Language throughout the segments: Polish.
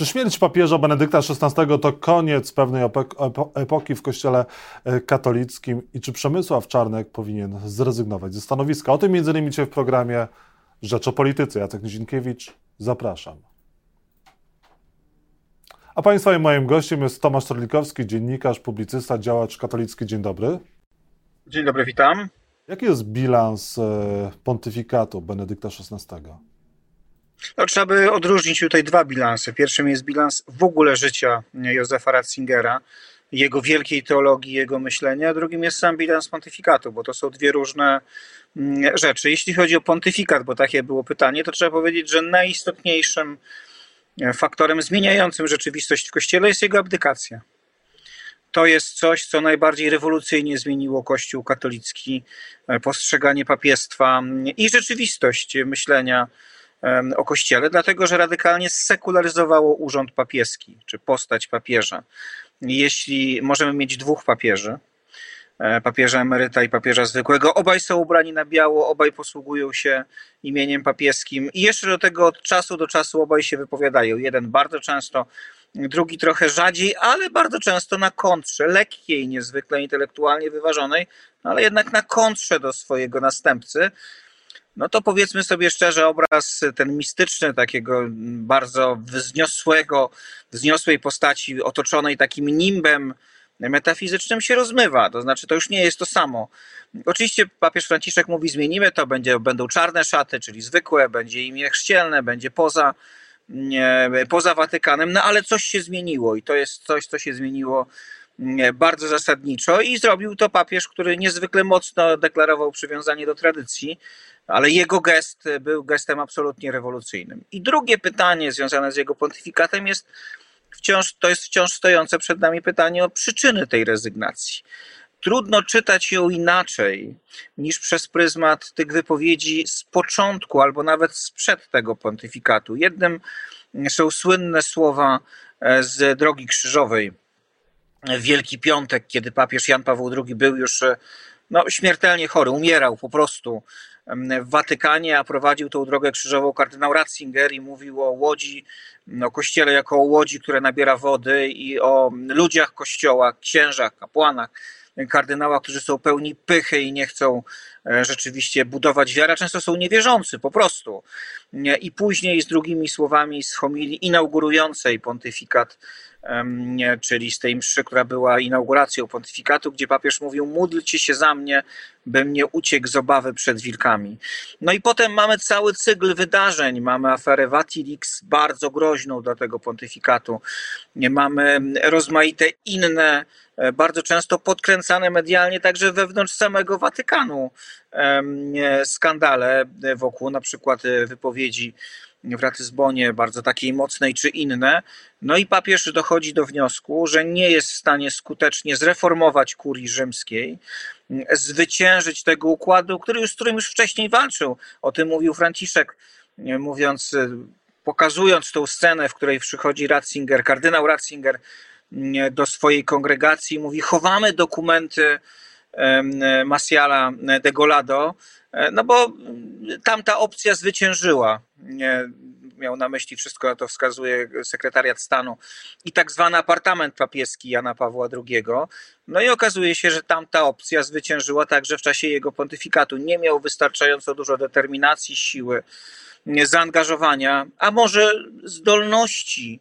Czy śmierć papieża Benedykta XVI to koniec pewnej epoki w Kościele e, katolickim i czy Przemysław Czarnek powinien zrezygnować ze stanowiska? O tym między innymi dzisiaj w programie Rzecz o Polityce. Jacek Nizinkiewicz, zapraszam. A Państwa i moim gościem jest Tomasz Torlikowski, dziennikarz, publicysta, działacz katolicki. Dzień dobry. Dzień dobry, witam. Jaki jest bilans e, pontyfikatu Benedykta XVI? No, trzeba by odróżnić tutaj dwa bilanse. Pierwszym jest bilans w ogóle życia Józefa Ratzingera, jego wielkiej teologii, jego myślenia, a drugim jest sam bilans pontyfikatu, bo to są dwie różne mm, rzeczy. Jeśli chodzi o pontyfikat, bo takie było pytanie, to trzeba powiedzieć, że najistotniejszym e, faktorem zmieniającym rzeczywistość w Kościele jest jego abdykacja. To jest coś, co najbardziej rewolucyjnie zmieniło Kościół katolicki, e, postrzeganie papiestwa mm, i rzeczywistość myślenia o Kościele, dlatego że radykalnie sekularyzowało urząd papieski, czy postać papieża. Jeśli możemy mieć dwóch papieży, e, papieża emeryta i papieża zwykłego. Obaj są ubrani na biało, obaj posługują się imieniem papieskim i jeszcze do tego od czasu do czasu obaj się wypowiadają. Jeden bardzo często, drugi trochę rzadziej, ale bardzo często na kontrze, lekkiej, niezwykle intelektualnie wyważonej, ale jednak na kontrze do swojego następcy no to powiedzmy sobie szczerze, obraz ten mistyczny, takiego bardzo wzniosłego, wzniosłej postaci, otoczonej takim nimbem metafizycznym się rozmywa. To znaczy, to już nie jest to samo. Oczywiście papież Franciszek mówi, zmienimy to, będzie, będą czarne szaty, czyli zwykłe, będzie imię chrzcielne, będzie poza, nie, poza Watykanem, no ale coś się zmieniło i to jest coś, co się zmieniło bardzo zasadniczo i zrobił to papież, który niezwykle mocno deklarował przywiązanie do tradycji, ale jego gest był gestem absolutnie rewolucyjnym. I drugie pytanie związane z jego pontyfikatem jest wciąż, to jest wciąż stojące przed nami pytanie o przyczyny tej rezygnacji. Trudno czytać ją inaczej niż przez pryzmat tych wypowiedzi z początku albo nawet sprzed tego pontyfikatu. Jednym są słynne słowa e, z drogi krzyżowej. Wielki Piątek, kiedy papież Jan Paweł II był już e, no, śmiertelnie chory, umierał po prostu w Watykanie, a prowadził tą drogę krzyżową kardynał Ratzinger i mówił o łodzi, o kościele jako o łodzi, która nabiera wody i o ludziach kościoła, księżach, kapłanach, kardynałach, którzy są pełni pychy i nie chcą e, rzeczywiście budować wiary, często są niewierzący po prostu. I później z drugimi słowami z homilii inaugurującej pontyfikat czyli z tej mszy, która była inauguracją pontyfikatu, gdzie papież mówił: Módlcie się za mnie, bym nie uciekł z obawy przed wilkami. No i potem mamy cały cykl wydarzeń. Mamy aferę Vatilix, bardzo groźną dla tego pontyfikatu. Mamy rozmaite inne, e, bardzo często podkręcane medialnie, także wewnątrz samego Watykanu skandale wokół na przykład wypowiedzi w Ratyzbonie, bardzo takiej mocnej czy inne. No i papież dochodzi do wniosku, że nie jest w stanie skutecznie zreformować kurii rzymskiej, zwyciężyć tego układu, który już, z którym już wcześniej walczył. O tym mówił Franciszek, mówiąc, pokazując tą scenę, w której przychodzi Ratzinger, kardynał Ratzinger do swojej kongregacji i mówi: Chowamy dokumenty Masiala de Golado, E, no bo tamta opcja zwyciężyła. Miał na myśli wszystko, na to wskazuje sekretariat stanu i tak zwany apartament papieski Jana Pawła II. No i okazuje się, że tamta opcja zwyciężyła także w czasie jego pontyfikatu. Nie miał wystarczająco dużo determinacji, siły, zaangażowania, a może zdolności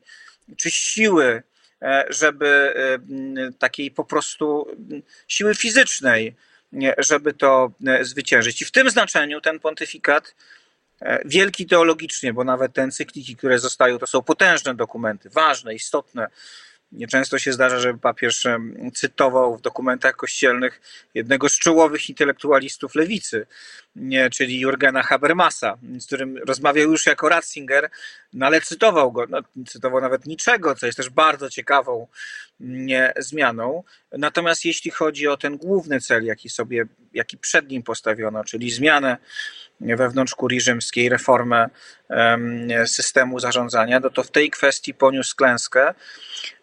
czy siły, żeby e, takiej po prostu siły fizycznej, żeby to e, zwyciężyć. I w tym znaczeniu ten pontyfikat e, wielki teologicznie, bo nawet te encykliki, które zostają, to są potężne dokumenty, ważne, istotne, Nieczęsto się zdarza, żeby papież cytował w dokumentach kościelnych jednego z czołowych intelektualistów lewicy, czyli Jurgena Habermasa, z którym rozmawiał już jako Ratzinger, no ale cytował go, no, cytował nawet niczego, co jest też bardzo ciekawą zmianą. Natomiast jeśli chodzi o ten główny cel, jaki sobie, jaki przed nim postawiono, czyli zmianę wewnątrz kurii rzymskiej, reformę systemu zarządzania, no to w tej kwestii poniósł klęskę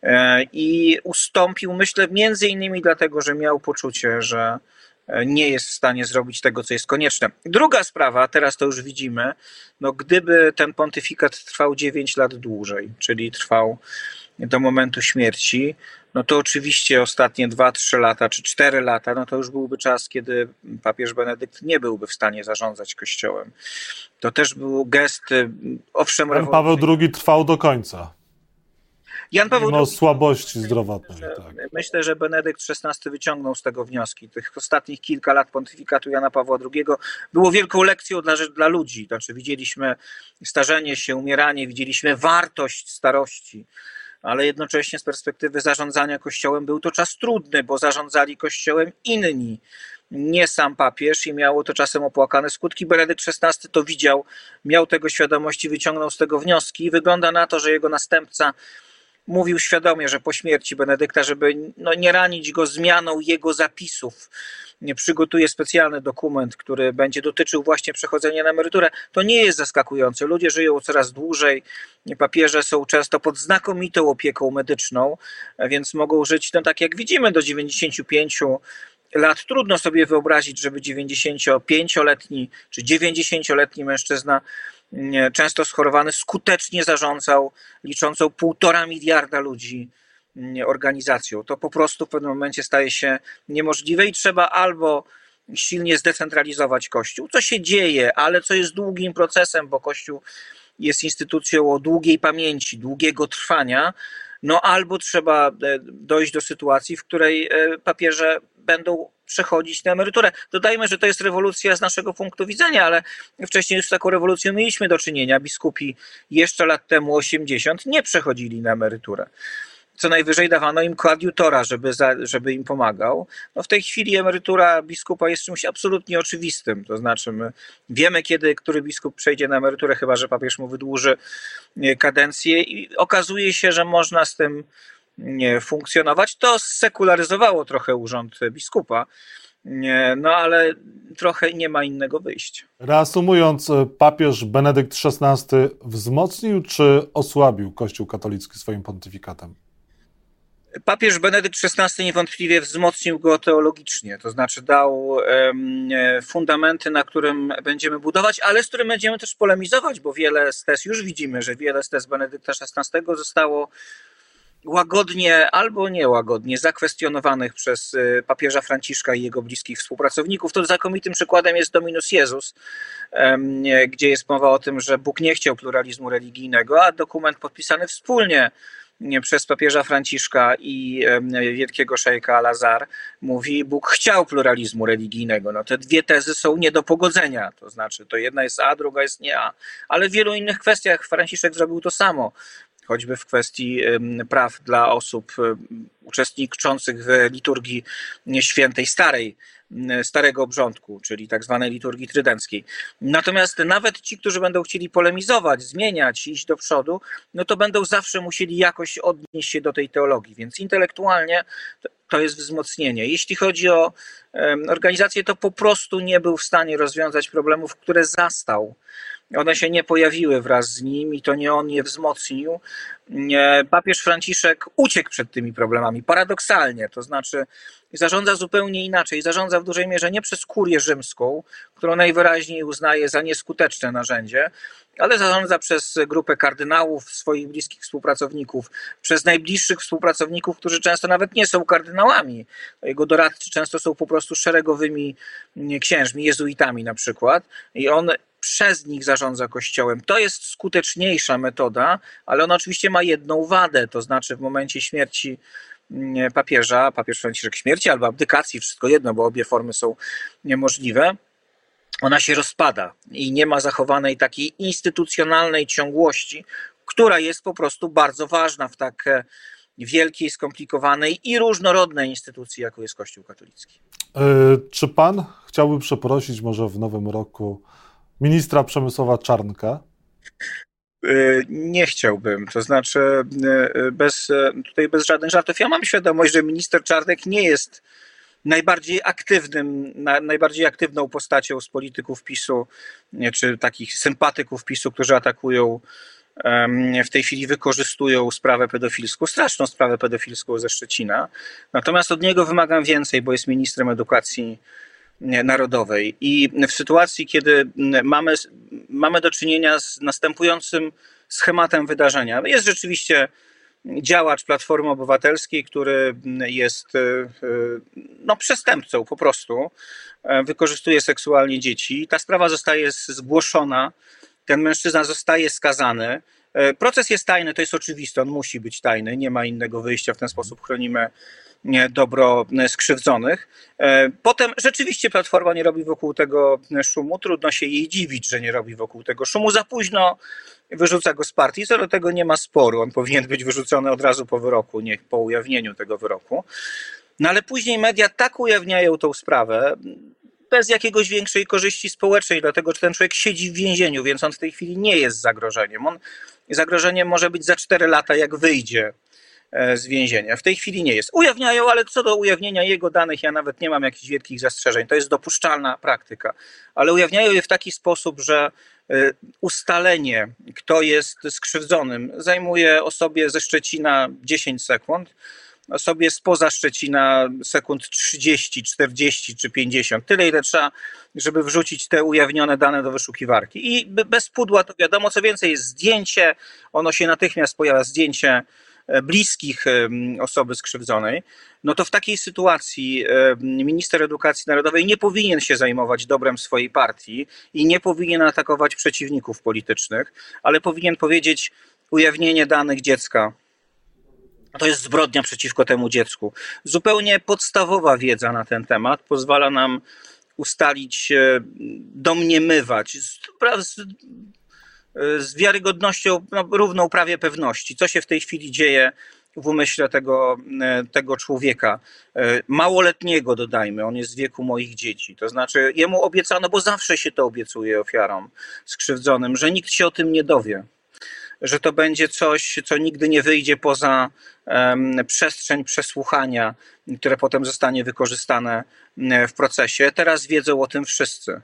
e, i ustąpił, myślę, między innymi dlatego, że miał poczucie, że nie jest w stanie zrobić tego, co jest konieczne. Druga sprawa, teraz to już widzimy, no gdyby ten pontyfikat trwał 9 lat dłużej, czyli trwał do momentu śmierci, no to oczywiście ostatnie 2-3 lata czy 4 lata, no to już byłby czas, kiedy papież Benedykt nie byłby w stanie zarządzać kościołem. To też był gest, owszem, Jan Paweł II trwał do końca. Jan Paweł Mimo II, słabości zdrowotnej. Myślę, tak. myślę, że Benedykt XVI wyciągnął z tego wnioski. Tych ostatnich kilka lat pontyfikatu Jana Pawła II było wielką lekcją dla, dla ludzi. Znaczy, widzieliśmy starzenie się, umieranie, widzieliśmy wartość starości ale jednocześnie z perspektywy zarządzania Kościołem był to czas trudny, bo zarządzali Kościołem inni, nie sam papież i miało to czasem opłakane skutki. Benedykt XVI to widział, miał tego świadomość i wyciągnął z tego wnioski. I wygląda na to, że jego następca mówił świadomie, że po śmierci Benedykta, żeby no, nie ranić go zmianą jego zapisów, przygotuje specjalny dokument, który będzie dotyczył właśnie przechodzenia na emeryturę. To nie jest zaskakujące. Ludzie żyją coraz dłużej. Papieże są często pod znakomitą opieką medyczną, więc mogą żyć, no tak jak widzimy, do 95 lat. Trudno sobie wyobrazić, żeby 95-letni czy 90-letni mężczyzna często schorowany, skutecznie zarządzał liczącą półtora miliarda ludzi organizacją. To po prostu w pewnym momencie staje się niemożliwe i trzeba albo silnie zdecentralizować Kościół, co się dzieje, ale co jest długim procesem, bo Kościół jest instytucją o długiej pamięci, długiego trwania, no albo trzeba e, dojść do sytuacji, w której e, papieże będą przechodzić na emeryturę. Dodajmy, że to jest rewolucja z naszego punktu widzenia, ale wcześniej już z taką rewolucją mieliśmy do czynienia. Biskupi jeszcze lat temu 80 nie przechodzili na emeryturę co najwyżej dawano im koadiutora, żeby, za, żeby im pomagał. No w tej chwili emerytura biskupa jest czymś absolutnie oczywistym. To znaczy, my wiemy, kiedy który biskup przejdzie na emeryturę, chyba że papież mu wydłuży e, kadencję, i okazuje się, że można z tym funkcjonować. To sekularyzowało trochę urząd biskupa. No ale trochę nie ma innego wyjścia. Reasumując, papież Benedykt XVI wzmocnił czy osłabił Kościół katolicki swoim pontyfikatem? Papież Benedykt XVI niewątpliwie wzmocnił go teologicznie, to znaczy dał fundamenty, na którym będziemy budować, ale z którym będziemy też polemizować, bo wiele z tez, już widzimy, że wiele z tez Benedykta XVI zostało łagodnie albo niełagodnie zakwestionowanych przez y, papieża Franciszka i jego bliskich współpracowników. To znakomitym przykładem jest Dominus Jezus, gdzie jest mowa o tym, że Bóg nie chciał pluralizmu religijnego, a dokument podpisany wspólnie przez papieża Franciszka i wielkiego szejka Lazar mówi, Bóg chciał pluralizmu religijnego. No, te dwie tezy są nie do pogodzenia, to znaczy to jedna jest A, druga jest nie A, ale w wielu innych kwestiach Franciszek zrobił to samo choćby w kwestii praw dla osób uczestniczących w liturgii świętej starej, starego obrządku, czyli tak zwanej liturgii trydenckiej. Natomiast nawet ci, którzy będą chcieli polemizować, zmieniać, iść do przodu, no to będą zawsze musieli jakoś odnieść się do tej teologii, więc intelektualnie to jest wzmocnienie. Jeśli chodzi o organizację, to po prostu nie był w stanie rozwiązać problemów, które zastał one się nie pojawiły wraz z nim i to nie on je wzmocnił. Papież Franciszek uciekł przed tymi problemami, paradoksalnie, to znaczy zarządza zupełnie inaczej. Zarządza w dużej mierze nie przez kurię rzymską, którą najwyraźniej uznaje za nieskuteczne narzędzie, ale zarządza przez grupę kardynałów, swoich bliskich współpracowników, przez najbliższych współpracowników, którzy często nawet nie są kardynałami. Jego doradcy często są po prostu szeregowymi księżmi, jezuitami na przykład. I on przez nich zarządza Kościołem. To jest skuteczniejsza metoda, ale ona oczywiście ma jedną wadę, to znaczy w momencie śmierci mm, papieża, papież Franciszek śmierci albo abdykacji, wszystko jedno, bo obie formy są niemożliwe, ona się rozpada i nie ma zachowanej takiej instytucjonalnej ciągłości, która jest po prostu bardzo ważna w tak e, wielkiej, skomplikowanej i różnorodnej instytucji, jaką jest Kościół katolicki. Yy, czy pan chciałby przeprosić może w nowym roku ministra Przemysława Czarnka? Y, nie chciałbym, to znaczy y, bez, tutaj bez żadnych żartów. Ja mam świadomość, że minister Czarnek nie jest najbardziej aktywnym, najbardziej aktywną postacią z polityków PiSu, czy takich sympatyków PiSu, którzy atakują w tej chwili wykorzystują sprawę pedofilską, straszną sprawę pedofilską ze Szczecina. Natomiast od niego wymagam więcej, bo jest ministrem edukacji narodowej. I w sytuacji, kiedy mamy, mamy do czynienia z następującym schematem wydarzenia, jest rzeczywiście działacz Platformy Obywatelskiej, który jest e, e, no, przestępcą po prostu, e, wykorzystuje seksualnie dzieci. Ta sprawa zostaje zgłoszona, ten mężczyzna zostaje skazany. Proces jest tajny, to jest oczywiste, on musi być tajny, nie ma innego wyjścia, w ten sposób chronimy dobro skrzywdzonych. Potem rzeczywiście Platforma nie robi wokół tego szumu, trudno się jej dziwić, że nie robi wokół tego szumu. Za późno wyrzuca go z partii. Co do tego nie ma sporu. On powinien być wyrzucony od razu po wyroku, nie po ujawnieniu tego wyroku. No ale później media tak ujawniają tą sprawę, bez jakiegoś większej korzyści społecznej, dlatego że ten człowiek siedzi w więzieniu, więc on w tej chwili nie jest zagrożeniem. On zagrożeniem może być za 4 lata, jak wyjdzie e, z więzienia. W tej chwili nie jest. Ujawniają, ale co do ujawnienia jego danych, ja nawet nie mam jakichś wielkich zastrzeżeń. To jest dopuszczalna praktyka. Ale ujawniają je w taki sposób, że Y, ustalenie, kto jest skrzywdzonym, zajmuje osobie ze Szczecina 10 sekund, osobie spoza Szczecina sekund 30, 40 czy 50. Tyle, ile trzeba, żeby wrzucić te ujawnione dane do wyszukiwarki. I bez pudła to wiadomo, co więcej, jest zdjęcie, ono się natychmiast pojawia, zdjęcie E, bliskich e, osoby skrzywdzonej, no to w takiej sytuacji e, minister edukacji narodowej nie powinien się zajmować dobrem swojej partii i nie powinien atakować przeciwników politycznych, ale powinien powiedzieć ujawnienie danych dziecka to jest zbrodnia przeciwko temu dziecku. Zupełnie podstawowa wiedza na ten temat pozwala nam ustalić, domniemywać, z wiarygodnością no, równą prawie pewności, co się w tej chwili dzieje w umyśle tego, e, tego człowieka. E, małoletniego dodajmy, on jest w wieku moich dzieci. To znaczy, jemu obiecano, bo zawsze się to obiecuje ofiarom skrzywdzonym, że nikt się o tym nie dowie. Że to będzie coś, co nigdy nie wyjdzie poza um, przestrzeń przesłuchania, które potem zostanie wykorzystane w procesie. Teraz wiedzą o tym wszyscy.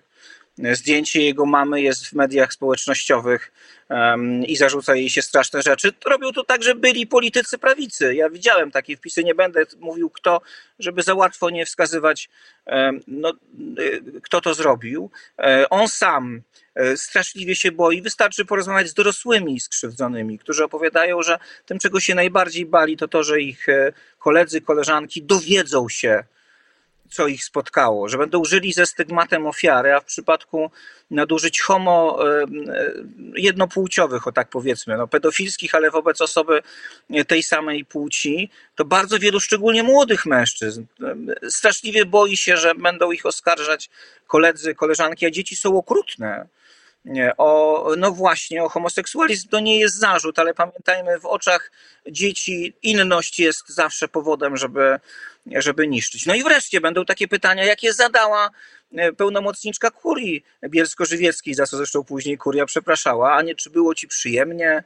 Zdjęcie jego mamy jest w mediach społecznościowych um, i zarzuca jej się straszne rzeczy. Robią to także byli politycy prawicy. Ja widziałem takie wpisy, nie będę mówił kto, żeby za łatwo nie wskazywać, um, no, y, kto to zrobił. Um, on sam e, straszliwie się boi. Wystarczy porozmawiać z dorosłymi skrzywdzonymi, którzy opowiadają, że tym, czego się najbardziej bali, to to, że ich e, koledzy, koleżanki dowiedzą się, co ich spotkało, że będą żyli ze stygmatem ofiary, a w przypadku nadużyć homo jednopłciowych, o tak powiedzmy, no, pedofilskich, ale wobec osoby tej samej płci, to bardzo wielu, szczególnie młodych mężczyzn, straszliwie boi się, że będą ich oskarżać koledzy, koleżanki, a dzieci są okrutne o, no właśnie, o homoseksualizm to nie jest zarzut, ale pamiętajmy, w oczach dzieci inność jest zawsze powodem, żeby, żeby niszczyć. No i wreszcie będą takie pytania, jakie zadała pełnomocniczka kurii bielsko-żywieckiej, za co zresztą później kuria przepraszała, a nie czy było ci przyjemnie,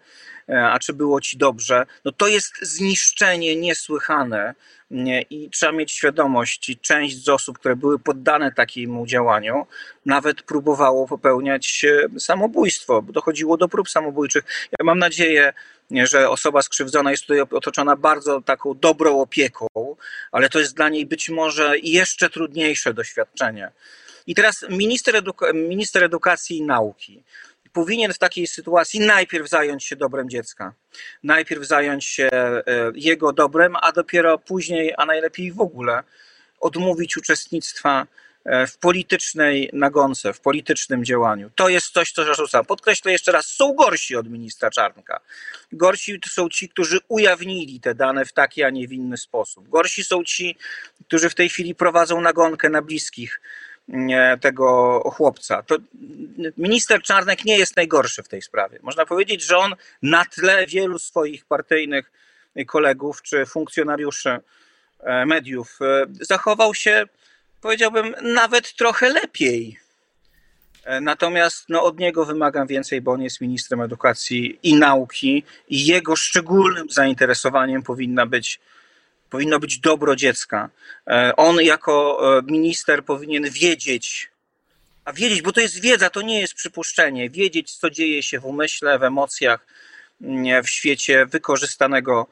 e, a czy było ci dobrze. No to jest zniszczenie niesłychane i trzeba mieć świadomość, część z osób, które były poddane takiemu działaniu, nawet próbowało popełniać e, samobójstwo, bo dochodziło do prób samobójczych. Ja mam nadzieję, że osoba skrzywdzona jest tutaj otoczona bardzo taką dobrą opieką, ale to jest dla niej być może jeszcze trudniejsze doświadczenie. I teraz minister, minister edukacji i nauki powinien w takiej sytuacji najpierw zająć się dobrem dziecka. Najpierw zająć się e, jego dobrem, a dopiero później, a najlepiej w ogóle, odmówić uczestnictwa w politycznej nagonce, w politycznym działaniu. To jest coś, co zarzucam. Podkreślę jeszcze raz, są gorsi od ministra Czarnka. Gorsi są ci, którzy ujawnili te dane w taki, a nie w inny sposób. Gorsi są ci, którzy w tej chwili prowadzą nagonkę na bliskich tego chłopca. To minister Czarnek nie jest najgorszy w tej sprawie. Można powiedzieć, że on na tle wielu swoich partyjnych kolegów czy funkcjonariuszy e, mediów e, zachował się, powiedziałbym, nawet trochę lepiej. E, natomiast no, od niego wymagam więcej, bo on jest ministrem edukacji i nauki, i jego szczególnym zainteresowaniem powinna być powinno być dobro dziecka. E, on jako e, minister powinien wiedzieć, a wiedzieć, bo to jest wiedza, to nie jest przypuszczenie, wiedzieć, co dzieje się w umyśle, w emocjach, mm, w świecie wykorzystanego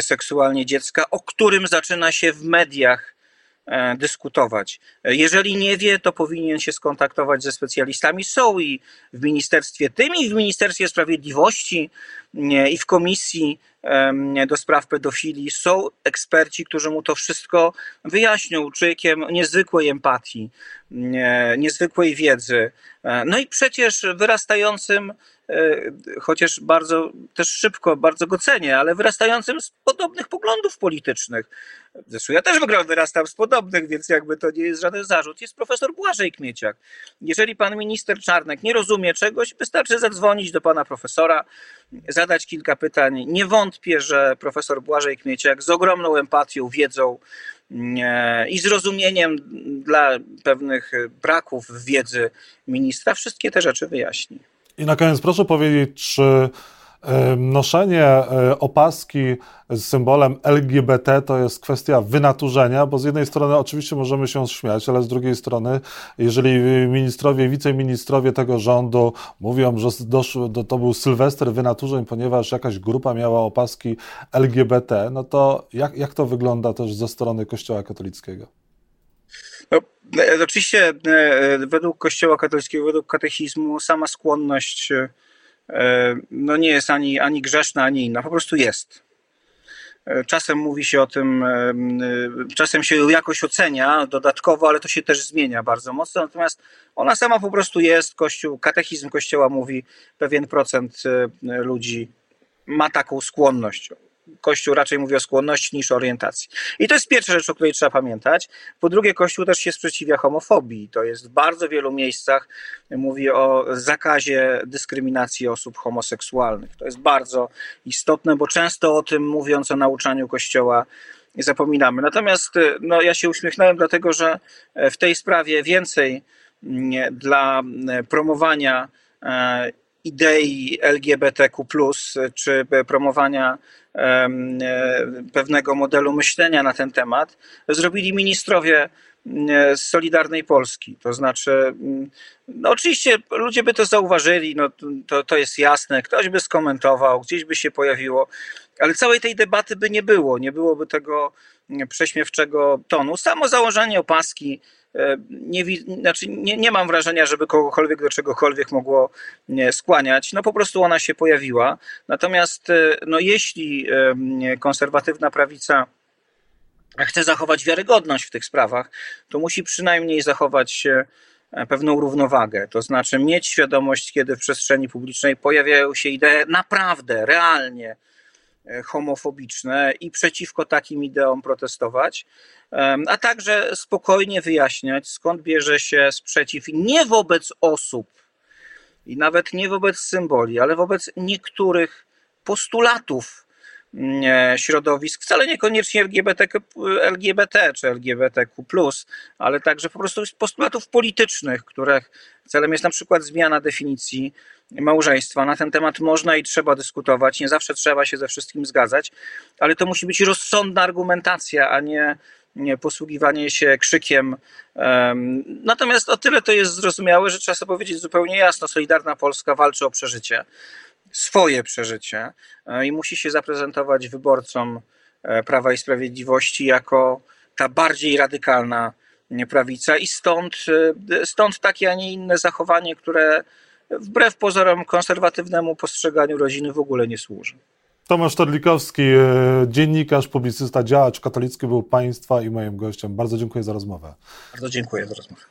seksualnie dziecka, o którym zaczyna się w mediach dyskutować. Jeżeli nie wie, to powinien się skontaktować ze specjalistami. Są i w ministerstwie tym, i w Ministerstwie Sprawiedliwości, i w komisji do spraw pedofilii są eksperci, którzy mu to wszystko wyjaśnią, człowiekiem niezwykłej empatii, niezwykłej wiedzy. E, no i przecież wyrastającym E, chociaż bardzo też szybko, bardzo go cenię, ale wyrastającym z podobnych poglądów politycznych. Zresztą ja też wyrastam z podobnych, więc jakby to nie jest żaden zarzut. Jest profesor Błażej Kmieciak. Jeżeli pan minister Czarnek nie rozumie czegoś, wystarczy zadzwonić do pana profesora, zadać kilka pytań. Nie wątpię, że profesor Błażej Kmieciak z ogromną empatią, wiedzą e, i zrozumieniem dla pewnych braków wiedzy ministra wszystkie te rzeczy wyjaśni. I na koniec proszę powiedzieć, czy noszenie e, opaski z symbolem LGBT to jest kwestia wynaturzenia, bo z jednej strony oczywiście możemy się śmiać, ale z drugiej strony, jeżeli ministrowie, wiceministrowie tego rządu mówią, że doszło, to był Sylwester wynaturzeń, ponieważ jakaś grupa miała opaski LGBT, no to jak, jak to wygląda też ze strony Kościoła katolickiego? No, e, oczywiście e, według Kościoła katolickiego, według katechizmu sama skłonność e, no nie jest ani, ani grzeszna, ani inna, po prostu jest. Czasem mówi się o tym, czasem się jakoś ocenia dodatkowo, ale to się też zmienia bardzo mocno. Natomiast ona sama po prostu jest. Kościół, katechizm Kościoła mówi, pewien procent ludzi ma taką skłonność. Kościół raczej mówi o skłonności niż o orientacji. I to jest pierwsza rzecz, o której trzeba pamiętać. Po drugie, Kościół też się sprzeciwia homofobii. To jest w bardzo wielu miejscach mówi o zakazie dyskryminacji osób homoseksualnych. To jest bardzo istotne, bo często o tym mówiąc o nauczaniu Kościoła zapominamy. Natomiast no, ja się uśmiechnąłem, dlatego że w tej sprawie więcej mm, dla promowania e, idei LGBTQ, czy promowania e, pewnego modelu myślenia na ten temat, zrobili ministrowie z Solidarnej Polski. To znaczy, no oczywiście ludzie by to zauważyli, no to, to jest jasne, ktoś by skomentował, gdzieś by się pojawiło, ale całej tej debaty by nie było, nie byłoby tego prześmiewczego tonu. Samo założenie opaski E, nie, znaczy nie, nie mam wrażenia, żeby kogokolwiek do czegokolwiek mogło skłaniać. No po prostu ona się pojawiła. Natomiast e, no, jeśli e, konserwatywna prawica chce zachować wiarygodność w tych sprawach, to musi przynajmniej zachować pewną równowagę. To znaczy mieć świadomość, kiedy w przestrzeni publicznej pojawiają się idee naprawdę, realnie homofobiczne i przeciwko takim ideom protestować, a także spokojnie wyjaśniać, skąd bierze się sprzeciw nie wobec osób i nawet nie wobec symboli, ale wobec niektórych postulatów środowisk, wcale niekoniecznie LGBT, LGBT czy LGBTQ, ale także po prostu postulatów politycznych, których celem jest na przykład zmiana definicji małżeństwa. Na ten temat można i trzeba dyskutować. Nie zawsze trzeba się ze wszystkim zgadzać, ale to musi być rozsądna argumentacja, a nie posługiwanie się krzykiem. Natomiast o tyle to jest zrozumiałe, że trzeba sobie powiedzieć zupełnie jasno: Solidarna Polska walczy o przeżycie, swoje przeżycie e, i musi się zaprezentować wyborcom e, Prawa i Sprawiedliwości jako ta bardziej radykalna prawica i stąd, e, stąd takie, a nie inne zachowanie, które wbrew pozorom konserwatywnemu postrzeganiu rodziny w ogóle nie służy. Tomasz Torlikowski, dziennikarz, publicysta, działacz katolicki był Państwa i moim gościem. Bardzo dziękuję za rozmowę. Bardzo dziękuję za rozmowę.